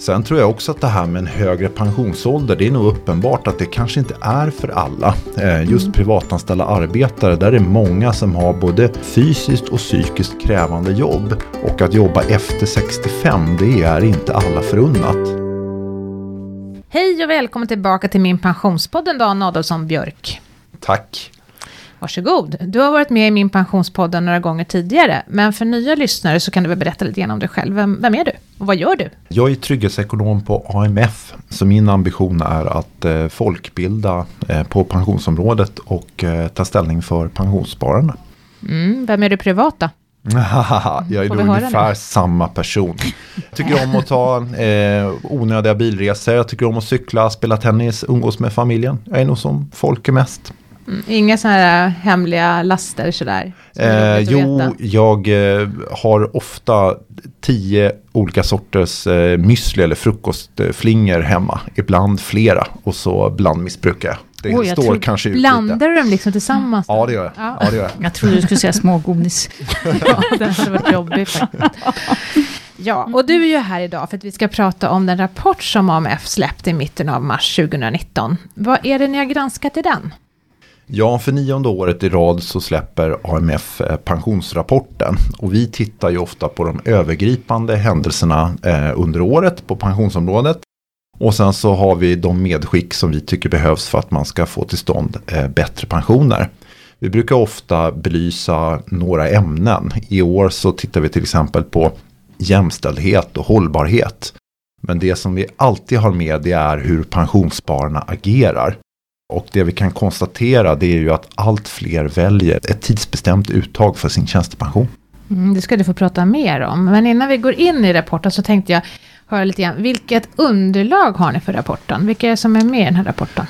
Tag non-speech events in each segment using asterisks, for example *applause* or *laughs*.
Sen tror jag också att det här med en högre pensionsålder, det är nog uppenbart att det kanske inte är för alla. Eh, just privatanställda arbetare, där är det många som har både fysiskt och psykiskt krävande jobb. Och att jobba efter 65, det är inte alla förunnat. Hej och välkommen tillbaka till min pensionspodd, Dan Adolfsson Björk. Tack. Varsågod. Du har varit med i min pensionspodd några gånger tidigare, men för nya lyssnare så kan du väl berätta lite grann om dig själv. Vem, vem är du och vad gör du? Jag är trygghetsekonom på AMF, så min ambition är att eh, folkbilda eh, på pensionsområdet och eh, ta ställning för pensionsspararna. Mm, vem är du privat då? *laughs* jag är ungefär nu? samma person. Jag tycker om att ta eh, onödiga bilresor, jag tycker om att cykla, spela tennis, umgås med familjen. Jag är nog som folk är mest. Mm, inga sådana här hemliga laster sådär? Eh, jo, jag eh, har ofta tio olika sorters eh, müsli eller frukostflingor hemma. Ibland flera och så blandmissbrukar jag. Det oh, står kanske ut Blandar du dem liksom tillsammans? Ja, det gör jag. Ja. Ja, det gör jag. *laughs* jag trodde du skulle säga smågodis. *laughs* ja, det hade varit jobbigt faktiskt. Ja, och du är ju här idag för att vi ska prata om den rapport som AMF släppte i mitten av mars 2019. Vad är det ni har granskat i den? Ja, för nionde året i rad så släpper AMF eh, pensionsrapporten. Och vi tittar ju ofta på de övergripande händelserna eh, under året på pensionsområdet. Och sen så har vi de medskick som vi tycker behövs för att man ska få till stånd eh, bättre pensioner. Vi brukar ofta belysa några ämnen. I år så tittar vi till exempel på jämställdhet och hållbarhet. Men det som vi alltid har med det är hur pensionsspararna agerar. Och det vi kan konstatera det är ju att allt fler väljer ett tidsbestämt uttag för sin tjänstepension. Mm, det ska du få prata mer om. Men innan vi går in i rapporten så tänkte jag höra lite grann. Vilket underlag har ni för rapporten? Vilka är det som är med i den här rapporten?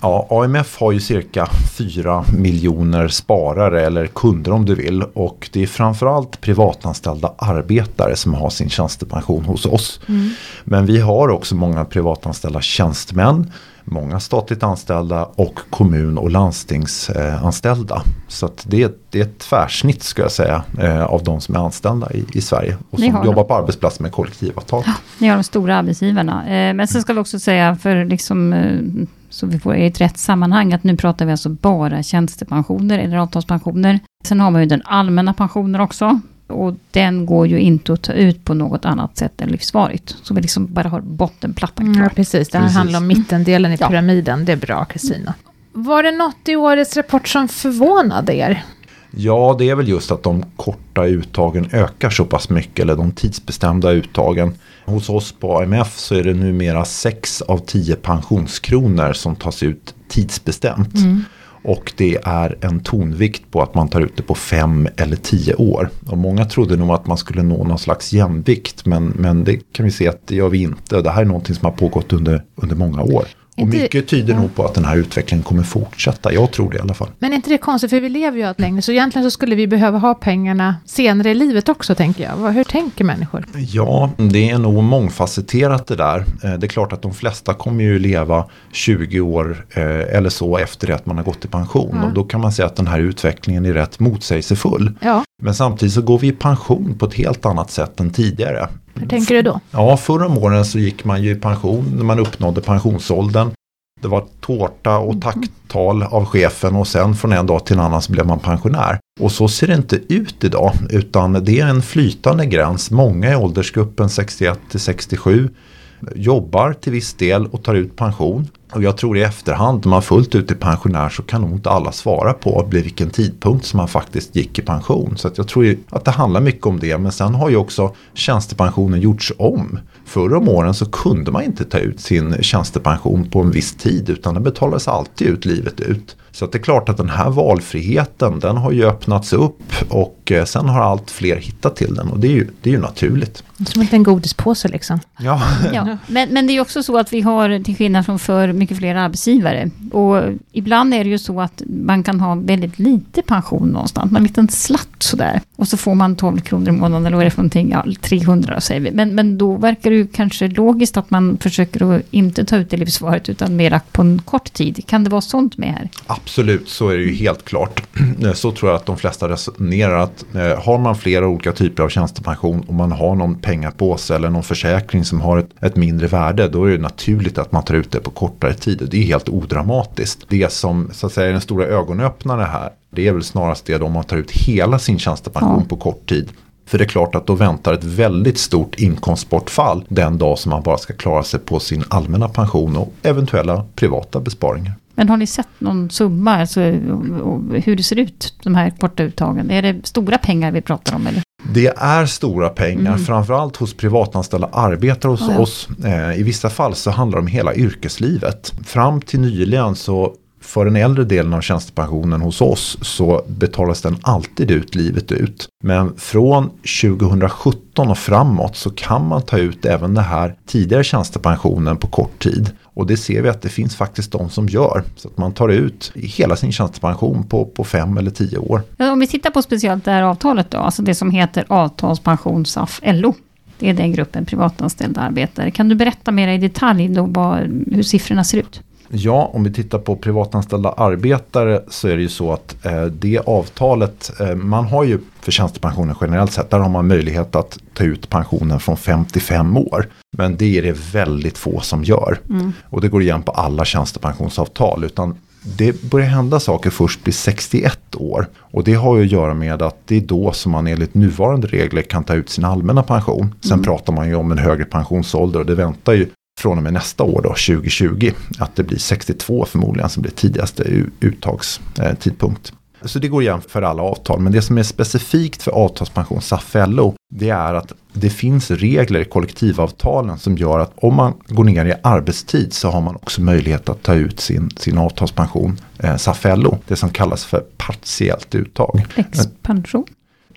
Ja, AMF har ju cirka 4 miljoner sparare eller kunder om du vill. Och det är framförallt privatanställda arbetare som har sin tjänstepension hos oss. Mm. Men vi har också många privatanställda tjänstemän många statligt anställda och kommun och landstingsanställda. Så det, är, det är ett tvärsnitt ska jag säga eh, av de som är anställda i, i Sverige och som jobbar dem. på arbetsplatser med kollektivavtal. Ja, ni har de stora arbetsgivarna. Eh, men sen ska vi också säga för liksom eh, så vi får i ett rätt sammanhang att nu pratar vi alltså bara tjänstepensioner eller avtalspensioner. Sen har man ju den allmänna pensionen också och den går ju inte att ta ut på något annat sätt än livsvarigt. Så vi liksom bara har bottenplattan kvar. Ja, precis. Det här precis. handlar om mittendelen i pyramiden. Det är bra, Kristina. Var det något i årets rapport som förvånade er? Ja, det är väl just att de korta uttagen ökar så pass mycket, eller de tidsbestämda uttagen. Hos oss på AMF så är det numera 6 av 10 pensionskronor som tas ut tidsbestämt. Mm. Och det är en tonvikt på att man tar ut det på fem eller tio år. Och många trodde nog att man skulle nå någon slags jämvikt. Men, men det kan vi se att det gör vi inte. Det här är någonting som har pågått under, under många år. Och mycket tyder ja. nog på att den här utvecklingen kommer fortsätta. Jag tror det i alla fall. Men är inte det konstigt, för vi lever ju allt längre. Så egentligen så skulle vi behöva ha pengarna senare i livet också, tänker jag. Hur tänker människor? Ja, det är nog mångfacetterat det där. Eh, det är klart att de flesta kommer ju leva 20 år eh, eller så efter det att man har gått i pension. Ja. Och då kan man säga att den här utvecklingen är rätt motsägelsefull. Ja. Men samtidigt så går vi i pension på ett helt annat sätt än tidigare. Hur tänker du då? Ja, förra om åren så gick man ju i pension när man uppnådde pensionsåldern. Det var tårta och mm. tacktal av chefen och sen från en dag till en annan så blev man pensionär. Och så ser det inte ut idag utan det är en flytande gräns. Många i åldersgruppen 61 till 67 jobbar till viss del och tar ut pension. Och jag tror i efterhand, när man fullt ut är pensionär så kan nog inte alla svara på vid vilken tidpunkt som man faktiskt gick i pension. Så jag tror att det handlar mycket om det. Men sen har ju också tjänstepensionen gjorts om. Förr om åren så kunde man inte ta ut sin tjänstepension på en viss tid utan den betalades alltid ut livet ut. Så det är klart att den här valfriheten den har ju öppnats upp och eh, sen har allt fler hittat till den och det är ju, det är ju naturligt. Som en godispåse liksom. Ja. *laughs* ja. *laughs* Men, men det är också så att vi har, till skillnad från för mycket fler arbetsgivare. Och ibland är det ju så att man kan ha väldigt lite pension någonstans. En liten slatt sådär. Och så får man 12 kronor i månaden eller vad är det för någonting? Ja, 300 säger vi. Men, men då verkar det ju kanske logiskt att man försöker att inte ta ut det livsvaret utan mera på en kort tid. Kan det vara sånt med här? Absolut, så är det ju helt klart. *clears throat* Så tror jag att de flesta resonerar att eh, har man flera olika typer av tjänstepension och man har någon pengapåse eller någon försäkring som har ett, ett, mindre värde då är det naturligt att man tar ut det på kortare tid. Det är helt odramatiskt. Det som så att säga är den stora ögonöppnaren här det är väl snarast det om man tar ut hela sin tjänstepension ja. på kort tid. För det är klart att då väntar ett väldigt stort inkomstbortfall den dag som man bara ska klara sig på sin allmänna pension och eventuella privata besparingar. Men har ni sett någon summa, alltså, hur det ser ut, de här korta uttagen? Är det stora pengar vi pratar om? Eller? Det är stora pengar, mm. framförallt hos privatanställda arbetare hos ah, ja. oss. Eh, I vissa fall så handlar det om hela yrkeslivet. Fram till nyligen så för den äldre delen av tjänstepensionen hos oss så betalas den alltid ut livet ut. Men från 2017 och framåt så kan man ta ut även den här tidigare tjänstepensionen på kort tid. Och det ser vi att det finns faktiskt de som gör. Så att man tar ut hela sin tjänstepension på, på fem eller tio år. Ja, om vi tittar på speciellt det här avtalet då, alltså det som heter avtalspension SAF LO. Det är den gruppen privatanställda arbetare. Kan du berätta mer i detalj då vad, hur siffrorna ser ut? Ja, om vi tittar på privatanställda arbetare så är det ju så att eh, det avtalet, eh, man har ju för tjänstepensionen generellt sett, där har man möjlighet att ta ut pensionen från 55 år. Men det är det väldigt få som gör. Mm. Och det går igen på alla tjänstepensionsavtal. Utan det börjar hända saker först vid 61 år. Och det har ju att göra med att det är då som man enligt nuvarande regler kan ta ut sin allmänna pension. Sen mm. pratar man ju om en högre pensionsålder och det väntar ju från och med nästa år då, 2020, att det blir 62 förmodligen som blir tidigaste uttagstidpunkt. Så det går igen för alla avtal. Men det som är specifikt för avtalspension SAF-LO det är att det finns regler i kollektivavtalen som gör att om man går ner i arbetstid så har man också möjlighet att ta ut sin, sin avtalspension eh, SAF-LO. Det som kallas för partiellt uttag. Expansion.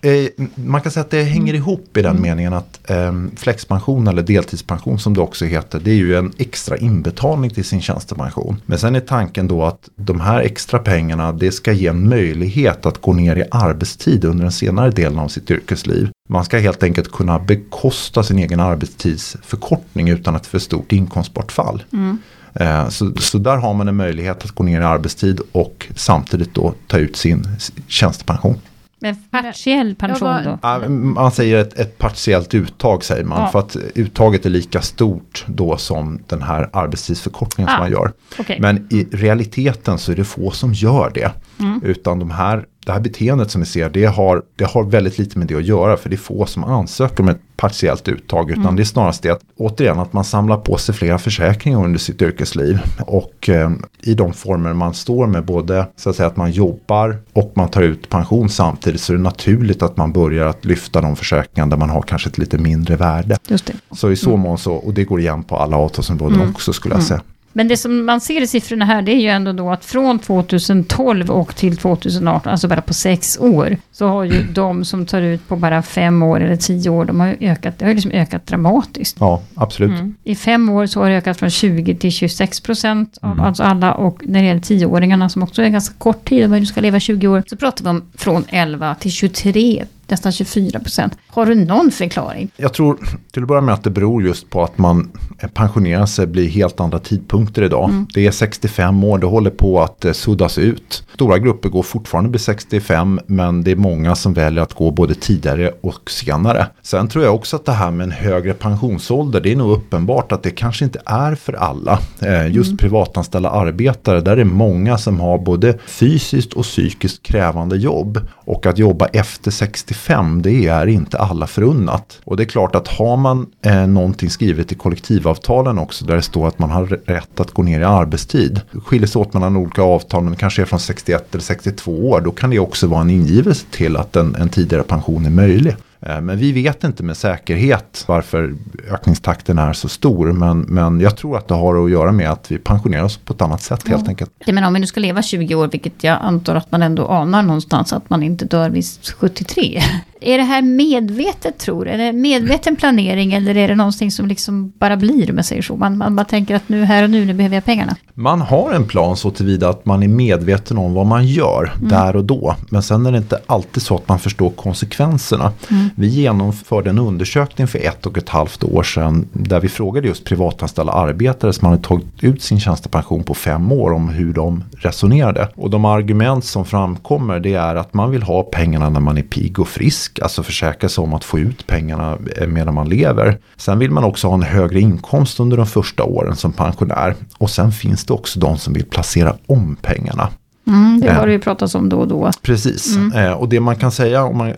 Eh, man kan säga att det hänger mm. ihop i den mm. meningen att eh, flexpension eller deltidspension som det också heter. Det är ju en extra inbetalning till sin tjänstepension. Men sen är tanken då att de här extra pengarna det ska ge en möjlighet att gå ner i arbetstid under den senare delen av sitt yrkesliv. Man ska helt enkelt kunna bekosta sin egen arbetstidsförkortning utan ett för stort inkomstbortfall. Mm. Eh, så, så där har man en möjlighet att gå ner i arbetstid och samtidigt då ta ut sin tjänstepension. Men partiell pension då? Ja, man säger ett, ett partiellt uttag säger man. Ja. För att uttaget är lika stort då som den här arbetstidsförkortningen ah, som man gör. Okay. Men i realiteten så är det få som gör det. Mm. Utan de här det här beteendet som vi ser, det har, det har väldigt lite med det att göra. För det är få som ansöker om ett partiellt uttag. Utan mm. det är snarast det att, återigen, att man samlar på sig flera försäkringar under sitt yrkesliv. Och eh, i de former man står med, både så att säga att man jobbar och man tar ut pension samtidigt. Så är det naturligt att man börjar att lyfta de försäkringar där man har kanske ett lite mindre värde. Just det. Så i så mm. mån så, och det går igen på alla avtalsområden mm. också skulle jag mm. säga. Men det som man ser i siffrorna här, det är ju ändå då att från 2012 och till 2018, alltså bara på sex år, så har ju *clears throat* de som tar ut på bara fem år eller tio år, de har ökat, det har ju liksom ökat dramatiskt. Ja, absolut. Mm. I fem år så har det ökat från 20 till 26 procent av mm. alltså alla, och när det gäller tioåringarna som också är ganska kort tid, om du ska leva 20 år, så pratar vi om från 11 till 23 nästan 24 procent. Har du någon förklaring? Jag tror till att börja med att det beror just på att man pensionerar sig blir helt andra tidpunkter idag. Mm. Det är 65 år, det håller på att eh, suddas ut. Stora grupper går fortfarande vid 65 men det är många som väljer att gå både tidigare och senare. Sen tror jag också att det här med en högre pensionsålder, det är nog uppenbart att det kanske inte är för alla. Eh, just mm. privatanställda arbetare, där är många som har både fysiskt och psykiskt krävande jobb. Och att jobba efter 65, det är inte alla förunnat. Och det är klart att har man eh, någonting skrivet i kollektivavtalen också där det står att man har rätt att gå ner i arbetstid. Skiljer sig åt mellan olika avtal men det kanske är från 61 eller 62 år. Då kan det också vara en ingivelse till att en, en tidigare pension är möjlig. Eh, men vi vet inte med säkerhet varför ökningstakten är så stor. Men, men jag tror att det har att göra med att vi pensionerar oss på ett annat sätt ja. helt enkelt. Ja, men om vi nu ska leva 20 år, vilket jag antar att man ändå anar någonstans, att man inte dör vid 73. *laughs* Är det här medvetet tror du? Är det medveten planering eller är det någonting som liksom bara blir, om jag säger så? Man, man bara tänker att nu här och nu, nu behöver jag pengarna. Man har en plan så tillvida att man är medveten om vad man gör mm. där och då. Men sen är det inte alltid så att man förstår konsekvenserna. Mm. Vi genomförde en undersökning för ett och ett halvt år sedan där vi frågade just privatanställda arbetare som hade tagit ut sin tjänstepension på fem år om hur de resonerade. Och de argument som framkommer det är att man vill ha pengarna när man är pigg och frisk, alltså försäkra sig om att få ut pengarna eh, medan man lever. Sen vill man också ha en högre inkomst under de första åren som pensionär. Och sen finns det också de som vill placera om pengarna. Mm, det har det ju pratats om då och då. Precis, mm. eh, och det man kan säga om man,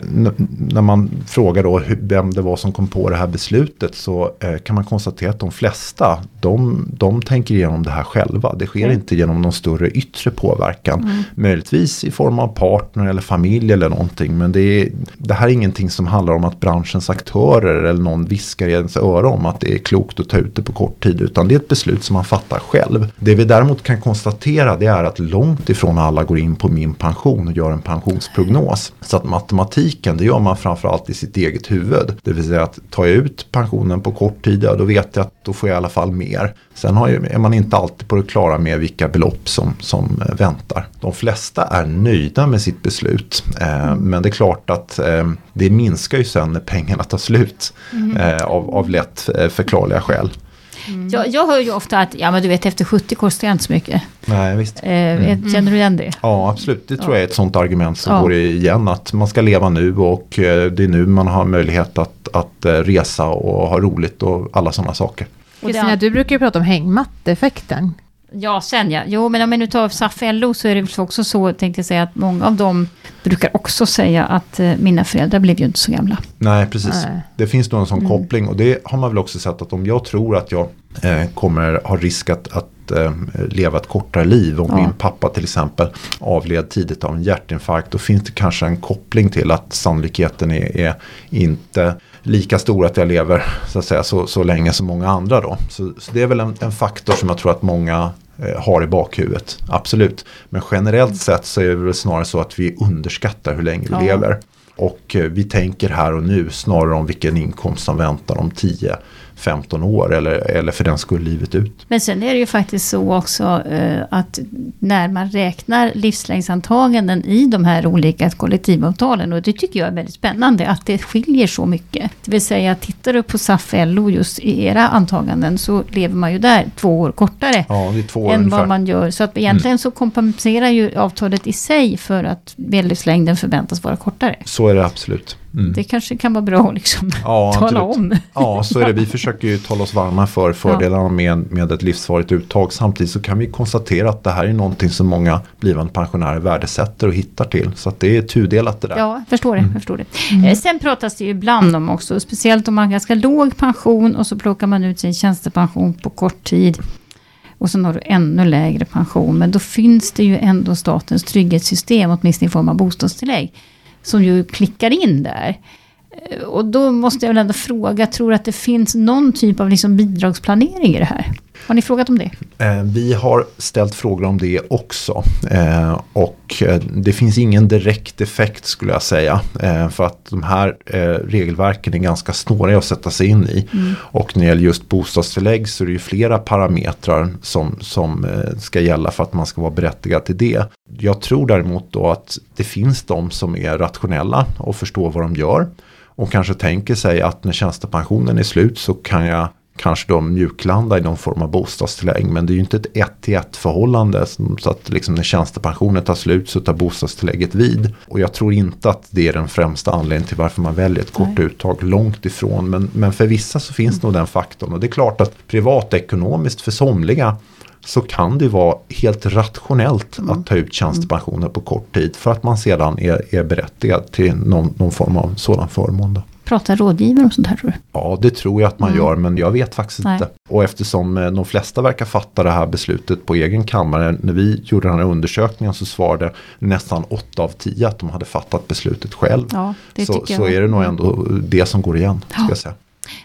när man frågar då vem det var som kom på det här beslutet så eh, kan man konstatera att de flesta de, de tänker igenom det här själva. Det sker mm. inte genom någon större yttre påverkan. Mm. Möjligtvis i form av partner eller familj eller någonting. Men det, är, det här är ingenting som handlar om att branschens aktörer eller någon viskar i ens öra om att det är klokt att ta ut det på kort tid. Utan det är ett beslut som man fattar själv. Det vi däremot kan konstatera det är att långt ifrån alla går in på min pension och gör en pensionsprognos. Så att matematiken det gör man framförallt i sitt eget huvud. Det vill säga att tar jag ut pensionen på kort tid, ja, då vet jag att då får jag i alla fall mer. Sen ju, är man inte alltid på det klara med vilka belopp som, som eh, väntar. De flesta är nöjda med sitt beslut. Eh, men det är klart att eh, det minskar ju sen när pengarna tar slut. Mm. Eh, av, av lätt eh, förklarliga skäl. Mm. Jag, jag hör ju ofta att, ja men du vet efter 70 kostar jag inte så mycket. Nej, visst. Eh, mm. Känner du igen det? Ja, absolut. Det tror jag är ett sånt argument som ja. går igen. Att man ska leva nu och eh, det är nu man har möjlighet att, att eh, resa och ha roligt och alla sådana saker. Kristina, du brukar ju prata om hängmatteffekten. Ja, sen ja. Jo, men om jag nu tar SAF LO så är det också så, tänkte jag säga, att många av dem brukar också säga att eh, mina föräldrar blev ju inte så gamla. Nej, precis. Nej. Det finns nog en sån mm. koppling och det har man väl också sett att om jag tror att jag eh, kommer ha risk att, att eh, leva ett kortare liv. Om ja. min pappa till exempel avled tidigt av en hjärtinfarkt. Då finns det kanske en koppling till att sannolikheten är, är inte lika stor att jag lever så, att säga, så, så länge som många andra. Då. Så, så det är väl en, en, faktor som jag tror att många eh, har i bakhuvudet. Absolut. Men generellt sett så är det väl snarare så att vi underskattar hur länge vi ja. lever. Och eh, vi tänker här och nu snarare om vilken inkomst som väntar om 10 15 år eller, eller för den skull livet ut. Men sen är det ju faktiskt så också eh, att när man räknar livslängdsantaganden i de här olika kollektivavtalen och det tycker jag är väldigt spännande att det skiljer så mycket. Det vill säga tittar du på SAF LO just i era antaganden så lever man ju där två år kortare ja, två år än ungefär. vad man gör. Så att egentligen mm. så kompenserar ju avtalet i sig för att medellivslängden förväntas vara kortare. Så är det absolut. Mm. Det kanske kan vara bra att liksom *laughs* ja, tala om. Ja, så är det. Vi försöker ju tala oss varma för fördelarna med, med ett livsfarligt uttag. Samtidigt så kan vi konstatera att det här är någonting som många blivande pensionärer värdesätter och hittar till. Så att det är tudelat det där. Ja, jag förstår det. Mm. Förstår det. Mm. Eh, sen pratas det ju ibland om också, speciellt om man har ganska låg pension och så plockar man ut sin tjänstepension på kort tid. Och sen har du ännu lägre pension. Men då finns det ju ändå statens trygghetssystem, åtminstone i form av bostadstillägg som ju klickar in där. Eh, och då måste jag väl ändå fråga, tror du att det finns någon typ av liksom bidragsplanering i det här? Har ni frågat om det? Eh, vi har ställt frågor om det också. Eh, och det finns ingen direkt effekt skulle jag säga. För att de här regelverken är ganska snåriga att sätta sig in i. Mm. Och när det gäller just bostadstillägg så är det ju flera parametrar som, som ska gälla för att man ska vara berättigad till det. Jag tror däremot då att det finns de som är rationella och förstår vad de gör. Och kanske tänker sig att när tjänstepensionen är slut så kan jag kanske då mjuklanda i någon form av bostadstillägg. Men det är ju inte ett ett till ett förhållande. Så att liksom när tjänstepensionen tar slut så tar bostadstillägget vid. Och jag tror inte att det är den främsta anledningen till varför man väljer ett kort Nej. uttag. Långt ifrån. Men, men för vissa så finns mm. nog den faktorn. Och det är klart att privatekonomiskt för somliga så kan det vara helt rationellt mm. att ta ut tjänstepensioner på kort tid för att man sedan är, är berättigad till någon, någon form av sådan förmån. Då. Pratar rådgivare om sånt här tror du? Ja det tror jag att man mm. gör men jag vet faktiskt Nej. inte. Och eftersom eh, de flesta verkar fatta det här beslutet på egen kammare. När vi gjorde den här undersökningen så svarade nästan 8 av 10 att de hade fattat beslutet själv. Ja, så, så är det nog ändå det som går igen. Ska jag säga.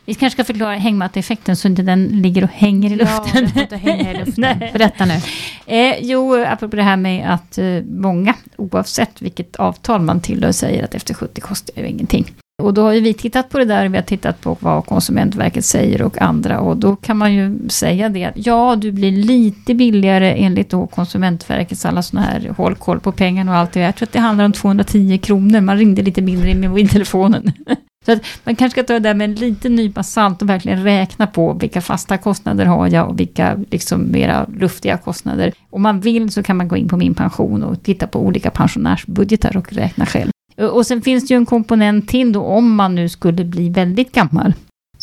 Vi kanske ska förklara hängmatteeffekten så inte den ligger och hänger i luften. Ja, inte hänga i luften. *laughs* Berätta nu. Eh, jo, apropå det här med att eh, många, oavsett vilket avtal man tillhör, säger att efter 70 kostar det ingenting. Och då har ju vi tittat på det där, vi har tittat på vad Konsumentverket säger och andra och då kan man ju säga det att ja, du blir lite billigare enligt då Konsumentverkets alla sådana här håll koll på pengarna och allt det Jag tror att det handlar om 210 kronor, man ringde lite mindre i mobiltelefonen. *laughs* Så att man kanske ska ta det där med en liten nypa salt och verkligen räkna på vilka fasta kostnader har jag och vilka liksom mera luftiga kostnader. Om man vill så kan man gå in på min pension och titta på olika pensionärsbudgetar och räkna själv. Eh, och sen finns det ju en komponent till då om man nu skulle bli väldigt gammal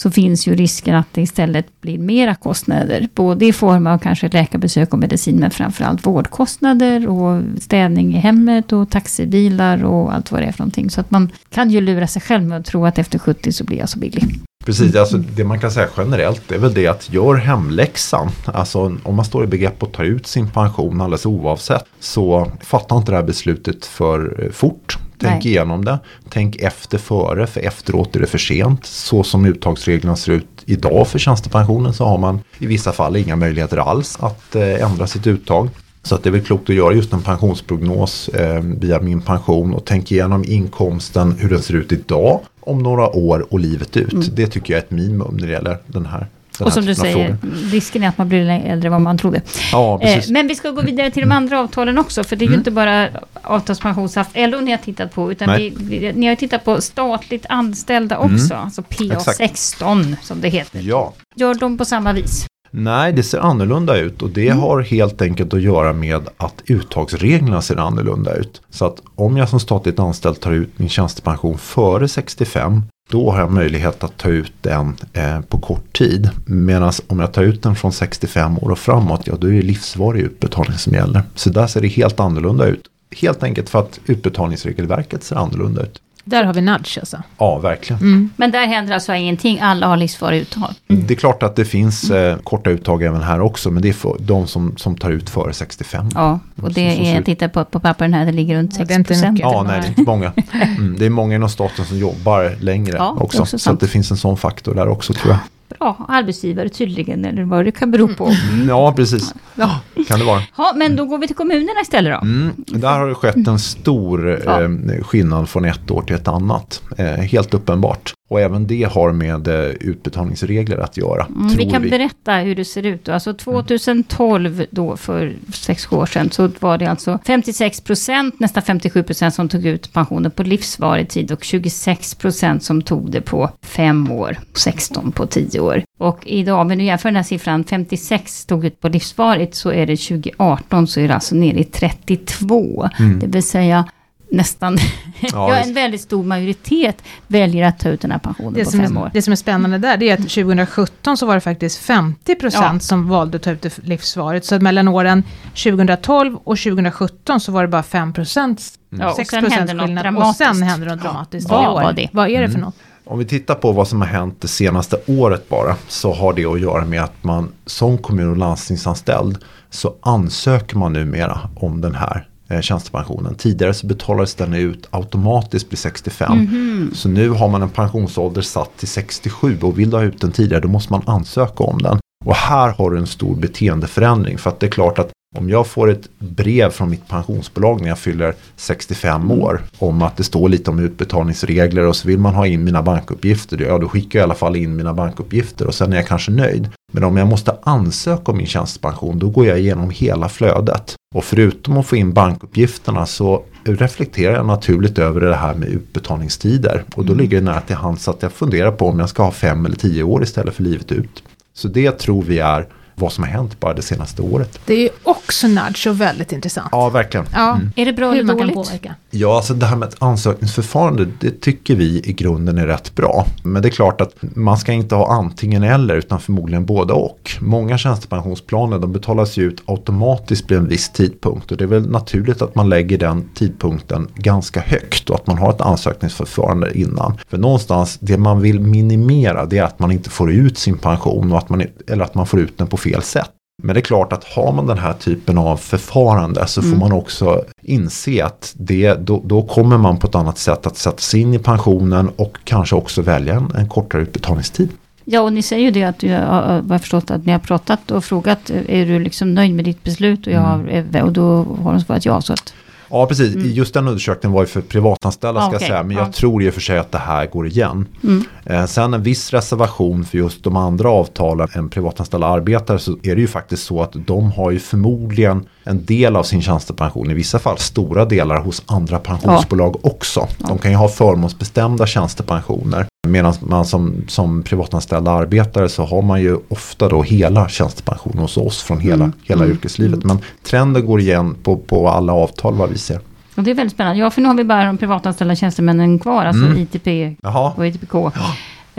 så finns ju risken att det istället blir mera kostnader. Både i form av kanske läkarbesök och medicin, men framförallt vårdkostnader och städning i hemmet och taxibilar och allt vad det är för någonting. Så att man kan ju lura sig själv med att tro att efter 70 så blir jag så billig. Precis, alltså det man kan säga generellt är väl det att gör hemläxan. Alltså om man står i begrepp att ta ut sin pension alldeles oavsett så fatta inte det här beslutet för eh, fort. Tänk Nej. igenom det. Tänk efter före, för efteråt är det för sent. Så som uttagsreglerna ser ut idag för tjänstepensionen så har man i vissa fall inga möjligheter alls att eh, ändra sitt uttag. Så att det är väl klokt att göra just en pensionsprognos eh, via min pension och tänk igenom inkomsten, hur den ser ut idag, om några år och livet ut. Mm. Det tycker jag är ett minimum när det gäller den här och som du säger, frågor. risken är att man blir äldre än vad man trodde. Ja, eh, men vi ska gå vidare till de andra avtalen också, för det är mm. ju inte bara avtalspension SAF LO ni har tittat på, utan vi, vi, ni har tittat på statligt anställda mm. också, mm. alltså PA16 som det heter. Ja. Gör de på samma vis? Nej, det ser annorlunda ut och det mm. har helt enkelt att göra med att uttagsreglerna ser annorlunda ut. Så att om jag som statligt anställd tar ut min tjänstepension före 65 då har jag möjlighet att ta ut den eh, på kort tid. Medan om jag tar ut den från 65 år och framåt, ja då är det livsvarig utbetalning som gäller. Så där ser det helt annorlunda ut. Helt enkelt för att utbetalningsregelverket ser annorlunda ut. Där har vi nudge alltså? Ja, verkligen. Mm. Men där händer alltså ingenting, alla har livsvarig uttag? Mm. Det är klart att det finns eh, korta uttag även här också, men det är för de som, som tar ut före 65. Ja, och det så, är, jag tittar på, på pappren här, det ligger runt 6 procent. Ja, nej, det är inte många. *laughs* Mm, det är många inom staten som jobbar längre ja, också, också så det finns en sån faktor där också tror jag bra arbetsgivare tydligen, eller vad det kan bero på. Mm, ja, precis. Ja. Kan det vara. Ja, men då går vi till kommunerna istället då. Mm, där har det skett en stor ja. eh, skillnad från ett år till ett annat. Eh, helt uppenbart. Och även det har med eh, utbetalningsregler att göra. Mm, vi kan vi. berätta hur det ser ut. Då. Alltså 2012 då för 6 år sedan så var det alltså 56 procent, nästan 57 procent som tog ut pensionen på livsvarig tid och 26 procent som tog det på 5 år, 16 på 10 år. Och idag, om vi nu jämför den här siffran, 56 tog ut på livsvarigt så är det 2018 så är det alltså nere i 32. Mm. Det vill säga nästan, *laughs* ja, en väldigt stor majoritet väljer att ta ut den här pensionen det på fem är, år. Det som är spännande där, är att 2017 så var det faktiskt 50 procent ja. som valde att ta ut det livsvaret. Så mellan åren 2012 och 2017 så var det bara 5 procent, ja, 6 procent skillnad. Och sen hände något dramatiskt ja. Vad, det? vad är det för mm. något? Om vi tittar på vad som har hänt det senaste året bara så har det att göra med att man som kommun och landstingsanställd så ansöker man numera om den här Eh, tjänstepensionen. Tidigare så betalades den ut automatiskt vid 65. Mm -hmm. Så nu har man en pensionsålder satt till 67 och vill du ha ut den tidigare då måste man ansöka om den. Och här har du en stor beteendeförändring för att det är klart att om jag får ett brev från mitt pensionsbolag när jag fyller 65 år om att det står lite om utbetalningsregler och så vill man ha in mina bankuppgifter. Ja, då skickar jag i alla fall in mina bankuppgifter och sen är jag kanske nöjd. Men om jag måste ansöka om min tjänstepension då går jag igenom hela flödet. Och förutom att få in bankuppgifterna så reflekterar jag naturligt över det här med utbetalningstider. Och då mm. ligger det nära till hands att jag funderar på om jag ska ha fem eller tio år istället för livet ut. Så det tror vi är vad som har hänt bara det senaste året. Det är ju också nudge och väldigt intressant. Ja, verkligen. Ja. Mm. Är det bra eller dåligt? Ja, alltså det här med ett ansökningsförfarande, det tycker vi i grunden är rätt bra. Men det är klart att man ska inte ha antingen eller, utan förmodligen både och. Många tjänstepensionsplaner, de betalas ju ut automatiskt vid en viss tidpunkt. Och det är väl naturligt att man lägger den tidpunkten ganska högt och att man har ett ansökningsförfarande innan. För någonstans, det man vill minimera, det är att man inte får ut sin pension och att man, eller att man får ut den på fel fel sätt. Men det är klart att har man den här typen av förfarande så får mm. man också inse att det, då, då, kommer man på ett annat sätt att sätta sig in i pensionen och kanske också välja en, en kortare utbetalningstid. Ja, och ni säger ju det att jag har förstått att ni har pratat och frågat, är du liksom nöjd med ditt beslut? Och, jag har, mm. och då har de svarat ja. Så att Ja, precis. Mm. Just den undersökningen var ju för privatanställda ska okay. jag säga. Men jag ja. tror i och för sig att det här går igen. Mm. Eh, sen en viss reservation för just de andra avtalen än privatanställda arbetare så är det ju faktiskt så att de har ju förmodligen en del av sin tjänstepension, i vissa fall stora delar hos andra pensionsbolag ja. också. De kan ju ha förmånsbestämda tjänstepensioner. Medan man som, som privatanställd arbetare så har man ju ofta då hela tjänstepension hos oss från hela, Mm. hela Mm. yrkeslivet. Men trenden går igen på, på alla avtal vad vi ser. Och det är väldigt spännande. Ja, för nu har vi bara de privatanställda tjänstemännen kvar, alltså Mm. ITP Jaha, och ITPK.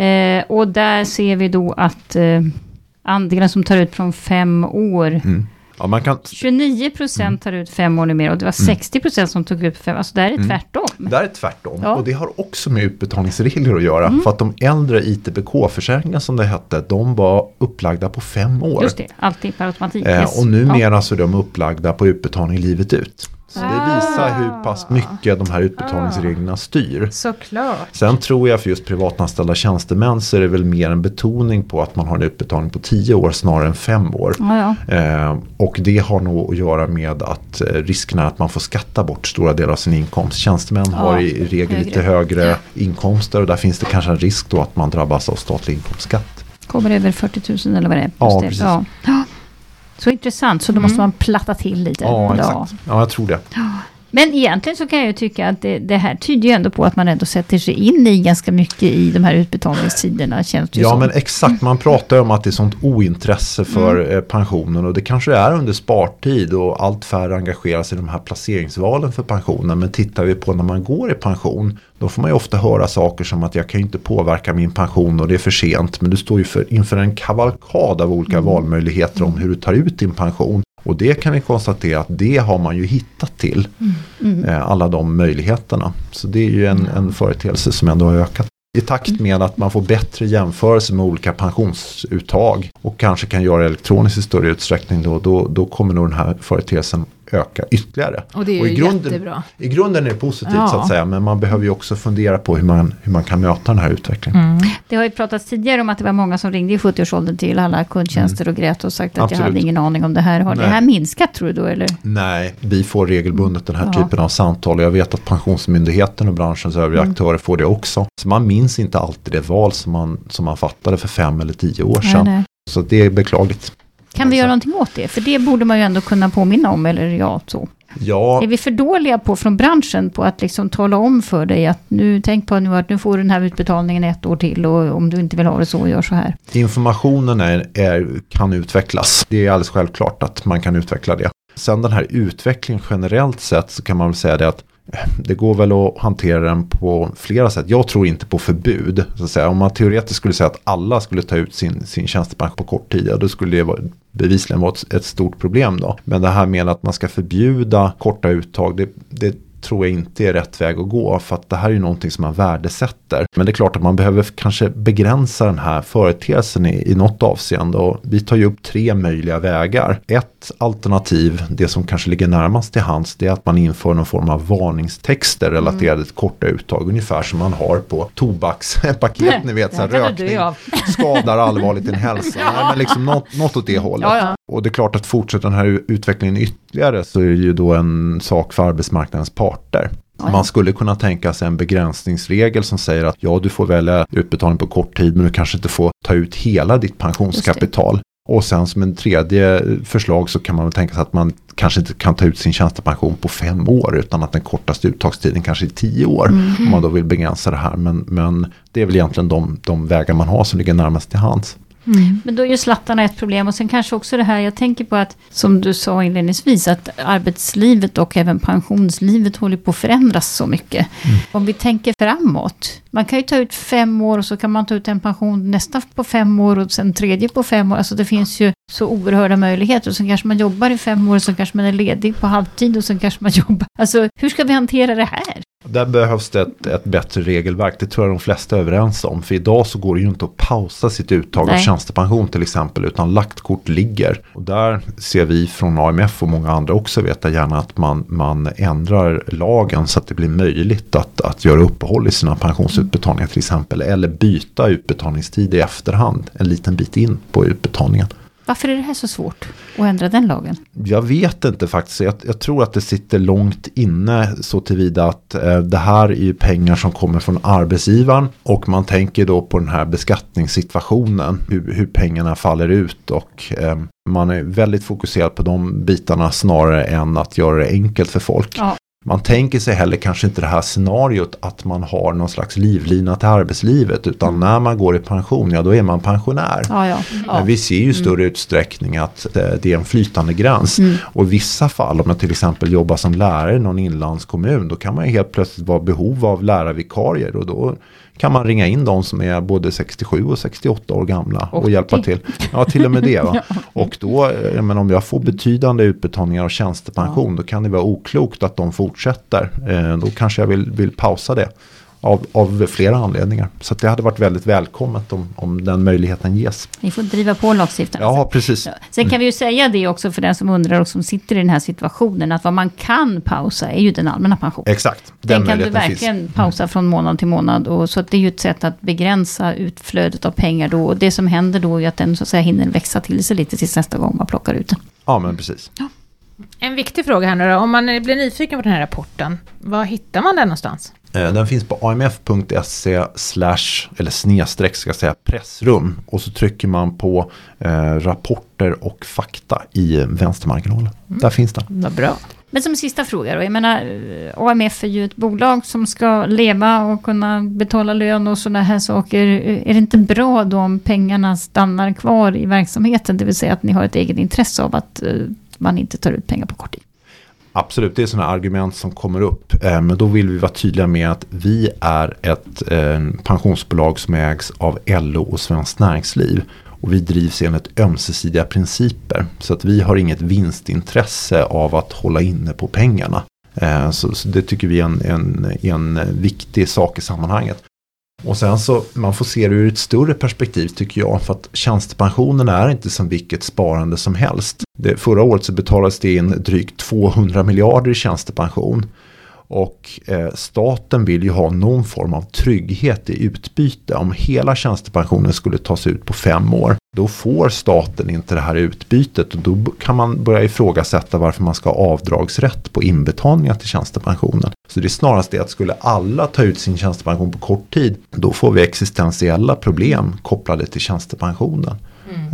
Eh, och där ser vi då att eh, andelen som tar ut från fem år, mm. Ja, man kan, 29 procent tar ut fem år numera och det var 60 procent som tog ut fem, alltså där är det Mm. tvärtom. där är tvärtom. Ja. Och det har också med utbetalningsregler att göra. Mm. För att de äldre ITBK-försäkringarna som det hette, de var upplagda på fem år. Just det, alltid per automatik. Eh, och Ja. numera så är de upplagda på utbetalning livet ut. Så det visar Ah. hur pass mycket de här utbetalningsreglerna styr. Såklart. Sen tror jag för just privatanställda tjänstemän så är det väl mer en betoning på att man har en utbetalning på 10 år snarare än 5 år. Ja, ja. Eh, och det har nog att göra med att eh, risken är att man får skatta bort stora delar av sin inkomst. Tjänstemän har i regel högre. lite högre inkomster och där finns det kanske en risk då att man drabbas av statlig inkomstskatt. Kommer över 40 000 eller vad det är. Ja, precis. Ja. Så intressant, så då Mm. måste man platta till lite. Ja, exakt. Ja, jag tror det. Men egentligen så kan jag ju tycka att det, det här tyder ju ändå på att man ändå sätter sig in i ganska mycket i de här utbetalningstiderna. Känns det Ja som. men exakt, man pratar ju om att det är sånt ointresse för Mm. eh, pensionen och det kanske är under spartid och allt färre engagerar sig i de här placeringsvalen för pensionen. Men tittar vi på när man går i pension då får man ju ofta höra saker som att jag kan ju inte påverka min pension och det är för sent. Men du står ju för, inför en kavalkad av olika Mm. valmöjligheter om hur du tar ut din pension. Och det kan vi konstatera att det har man ju hittat till. Mm. Eh, alla de möjligheterna. Så det är ju en, en företeelse som ändå har ökat. I takt med att man får bättre jämförelse med olika pensionsuttag och kanske kan göra elektroniskt i större utsträckning då, då, då kommer nog den här företeelsen öka ytterligare. Och det är Och ju i grunden- jättebra. I grunden är det positivt Ja. så att säga men man behöver ju också fundera på hur man, hur man kan möta den här utvecklingen. Mm. Det har ju pratats tidigare om att det var många som ringde i 70-årsåldern till alla kundtjänster och grät och sagt att jag Absolut. hade ingen aning om det här. Har det Nej. här minskat tror du då eller? Nej, vi får regelbundet den här Ja. typen av samtal och jag vet att Pensionsmyndigheten och branschens övriga Mm. aktörer får det också. Så man minns inte alltid det val som man, som man fattade för fem eller tio år sedan. Nej, nej. Så det är beklagligt. Kan vi göra någonting åt det? För det borde man ju ändå kunna påminna om, eller ja, så. Ja, Är vi för dåliga på från branschen på att liksom tala om för dig att nu tänk på nu att nu får du den här utbetalningen ett år till och om du inte vill ha det så, gör så här. informationen är, är, kan utvecklas. Det är alldeles självklart att man kan utveckla det. Sen den här utvecklingen generellt sett så kan man väl säga det att det går väl att hantera den på flera sätt. Jag tror inte på förbud. Så att säga. Om man teoretiskt skulle säga att alla skulle ta ut sin, sin tjänstepension på kort tid, ja, då skulle det vara, bevisligen vara ett, ett stort problem då. Men det här med att man ska förbjuda korta uttag, det, det tror jag inte är rätt väg att gå. För att det här är ju någonting som man värdesätter. Men det är klart att man behöver kanske begränsa den här företeelsen i, i något avseende. Och vi tar ju upp tre möjliga vägar. Ett alternativ, det som kanske ligger närmast till hands, det är att man inför någon form av varningstexter relaterade till korta uttag. Ungefär som man har på tobakspaket, ni vet, så här, rökning *laughs* skadar allvarligt din hälsa. *laughs* Nej, men liksom något, något åt det hållet. Ja, ja. Och det är klart att fortsätta den här utvecklingen ytterligare så är det ju då en sak för arbetsmarknadens parter. Ja. Man skulle kunna tänka sig en begränsningsregel som säger att ja, du får välja utbetalning på kort tid men du kanske inte får ta ut hela ditt pensionskapital. Och sen som en tredje förslag så kan man väl tänka sig att man kanske inte kan ta ut sin tjänstepension på fem år utan att den kortaste uttagstiden kanske är tio år. Mm. Om man då vill begränsa det här. Men, men det är väl egentligen de, de vägar man har som ligger närmast till hands. Men då är ju slattarna ett problem och sen kanske också det här, jag tänker på att som du sa inledningsvis att arbetslivet och även pensionslivet håller på att förändras så mycket. Om vi tänker framåt, man kan ju ta ut fem år och så kan man ta ut en pension nästa på fem år och sen tredje på fem år. Alltså det finns ju så oerhörda möjligheter och sen kanske man jobbar i fem år och så kanske man är ledig på halvtid och sen kanske man *laughs* jobbar. Alltså hur ska vi hantera det här? Där behövs det ett, ett bättre regelverk. Det tror jag de flesta är överens om. För idag så går det ju inte att pausa sitt uttag av Nej. tjänstepension till exempel. Utan lagt kort ligger. Och där ser vi från AMF och många andra också veta gärna att man, man ändrar lagen så att det blir möjligt att, att göra uppehåll i sina pensionsutbetalningar till exempel. Eller byta utbetalningstid i efterhand en liten bit in på utbetalningen. Varför är det här så svårt att ändra den lagen? Jag vet inte faktiskt. Jag, jag tror att det sitter långt inne så tillvida att eh, det här är ju pengar som kommer från arbetsgivaren och man tänker då på den här beskattningssituationen, hur, hur pengarna faller ut och eh, man är väldigt fokuserad på de bitarna snarare än att göra det enkelt för folk. Ja. Man tänker sig heller kanske inte det här scenariot att man har någon slags livlina till arbetslivet utan Mm. när man går i pension, ja då är man pensionär. Ja, ja. Men ja. vi ser ju i större utsträckning att eh, det är en flytande gräns. Mm. Och i vissa fall, om jag till exempel jobbar som lärare i någon inlandskommun, då kan man ju helt plötsligt vara behov av lärarvikarier. Och då kan man ringa in de som är både 67 och 68 år gamla och 80. hjälpa till. Ja, till och med det. *laughs* Va? Ja. Och då, eh, menar, om jag får betydande utbetalningar av tjänstepension, då kan det vara oklokt att de fortsätter. Eh, Då kanske jag vill, vill pausa det. Av, av flera anledningar. Så att det hade varit väldigt välkommet om, om den möjligheten ges. Ni får driva på lagstiftaren. Ja, precis. Ja. Sen kan vi ju säga det också för den som undrar och som sitter i den här situationen, att vad man kan pausa är ju den allmänna pensionen. Exakt, den, Den kan du möjligheten finns. verkligen pausa från månad till månad. Och så att det är ju ett sätt att begränsa utflödet av pengar då. Och det som händer då är att den så att säga hinner växa till sig lite tills nästa gång man plockar ut den. Ja, men precis. En viktig fråga här nu då. Om man blir nyfiken på den här rapporten, var hittar man den någonstans? Eh, Den finns på amf.se slash, eller snedstreck ska jag säga, pressrum. Och så trycker man på eh, rapporter och fakta i vänstermarginalen. Där finns den. Vad bra. Men som sista fråga då, jag menar eh, AMF är ju ett bolag som ska leva och kunna betala lön och sådana här saker. Eh, Är det inte bra då om pengarna stannar kvar i verksamheten? Det vill säga att ni har ett eget intresse av att man inte tar ut pengar på kort tid. Absolut, det är sådana argument som kommer upp. Eh, men då vill vi vara tydliga med att vi är ett eh, pensionsbolag som ägs av LO och Svenskt Näringsliv. Och vi drivs enligt ömsesidiga principer. Så att vi har inget vinstintresse av att hålla inne på pengarna. Eh, så, så det tycker vi är en, en, en viktig sak i sammanhanget. Och sen så, man får se det ur ett större perspektiv tycker jag. För att tjänstepensionen är inte som vilket sparande som helst. Det, förra året så betalades det in drygt 200 miljarder i tjänstepension. Och eh, staten vill ju ha någon form av trygghet i utbyte. Om hela tjänstepensionen skulle tas ut på fem år. Då får staten inte det här utbytet. Och då kan man börja ifrågasätta varför man ska ha avdragsrätt på inbetalningar till tjänstepensionen. Så det är snarast det att skulle alla ta ut sin tjänstepension på kort tid. Då får vi existentiella problem kopplade till tjänstepensionen.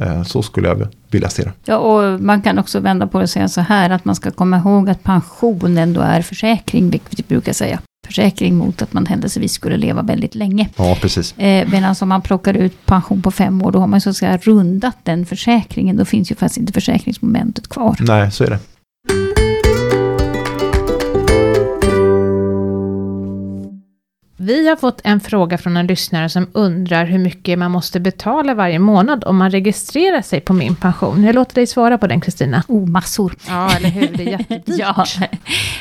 Eh, så skulle jag vilja se det. Ja, och man kan också vända på det och säga så här att man ska komma ihåg att pension ändå är försäkring, vilket vi brukar säga. Försäkring mot att man händelsevis skulle leva väldigt länge. Ja, precis. Eh, Medan om man plockar ut pension på fem år, då har man så att säga rundat den försäkringen. Då finns ju faktiskt inte försäkringsmomentet kvar. Nej, så är det. Vi har fått en fråga från en lyssnare som undrar hur mycket man måste betala varje månad om man registrerar sig på min pension. Jag låter dig svara på den Kristina. Oh, massor. Ja, eller hur? Det är jättedyrt. *laughs* Ja,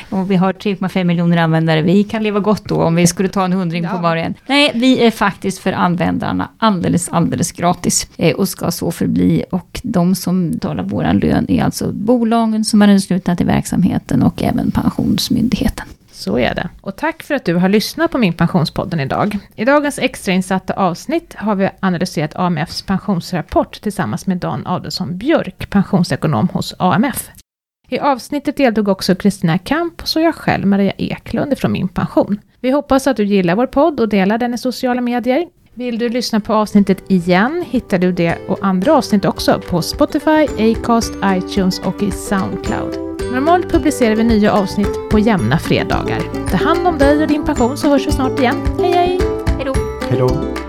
och vi har 3,5 miljoner användare. Vi kan leva gott då om vi skulle ta en hundring på Ja. var och en. Nej, vi är faktiskt för användarna alldeles, alldeles gratis. Eh, och ska så förbli. Och de som betalar vår lön är alltså bolagen som är anslutna till verksamheten och även Pensionsmyndigheten. Så är det. Och tack för att du har lyssnat på min Pensionspodden idag. I dagens extrainsatta avsnitt har vi analyserat AMFs pensionsrapport tillsammans med Dan Adelsson Björk, pensionsekonom hos AMF. I avsnittet deltog också Kristina Kamp och så jag själv, Maria Eklund från Min Pension. Vi hoppas att du gillar vår podd och delar den i sociala medier. Vill du lyssna på avsnittet igen hittar du det och andra avsnitt också på Spotify, Acast, iTunes och i Soundcloud. Normalt publicerar vi nya avsnitt på jämna fredagar. Ta hand om dig och din pension så hörs vi snart igen. Hej hej! Hej då.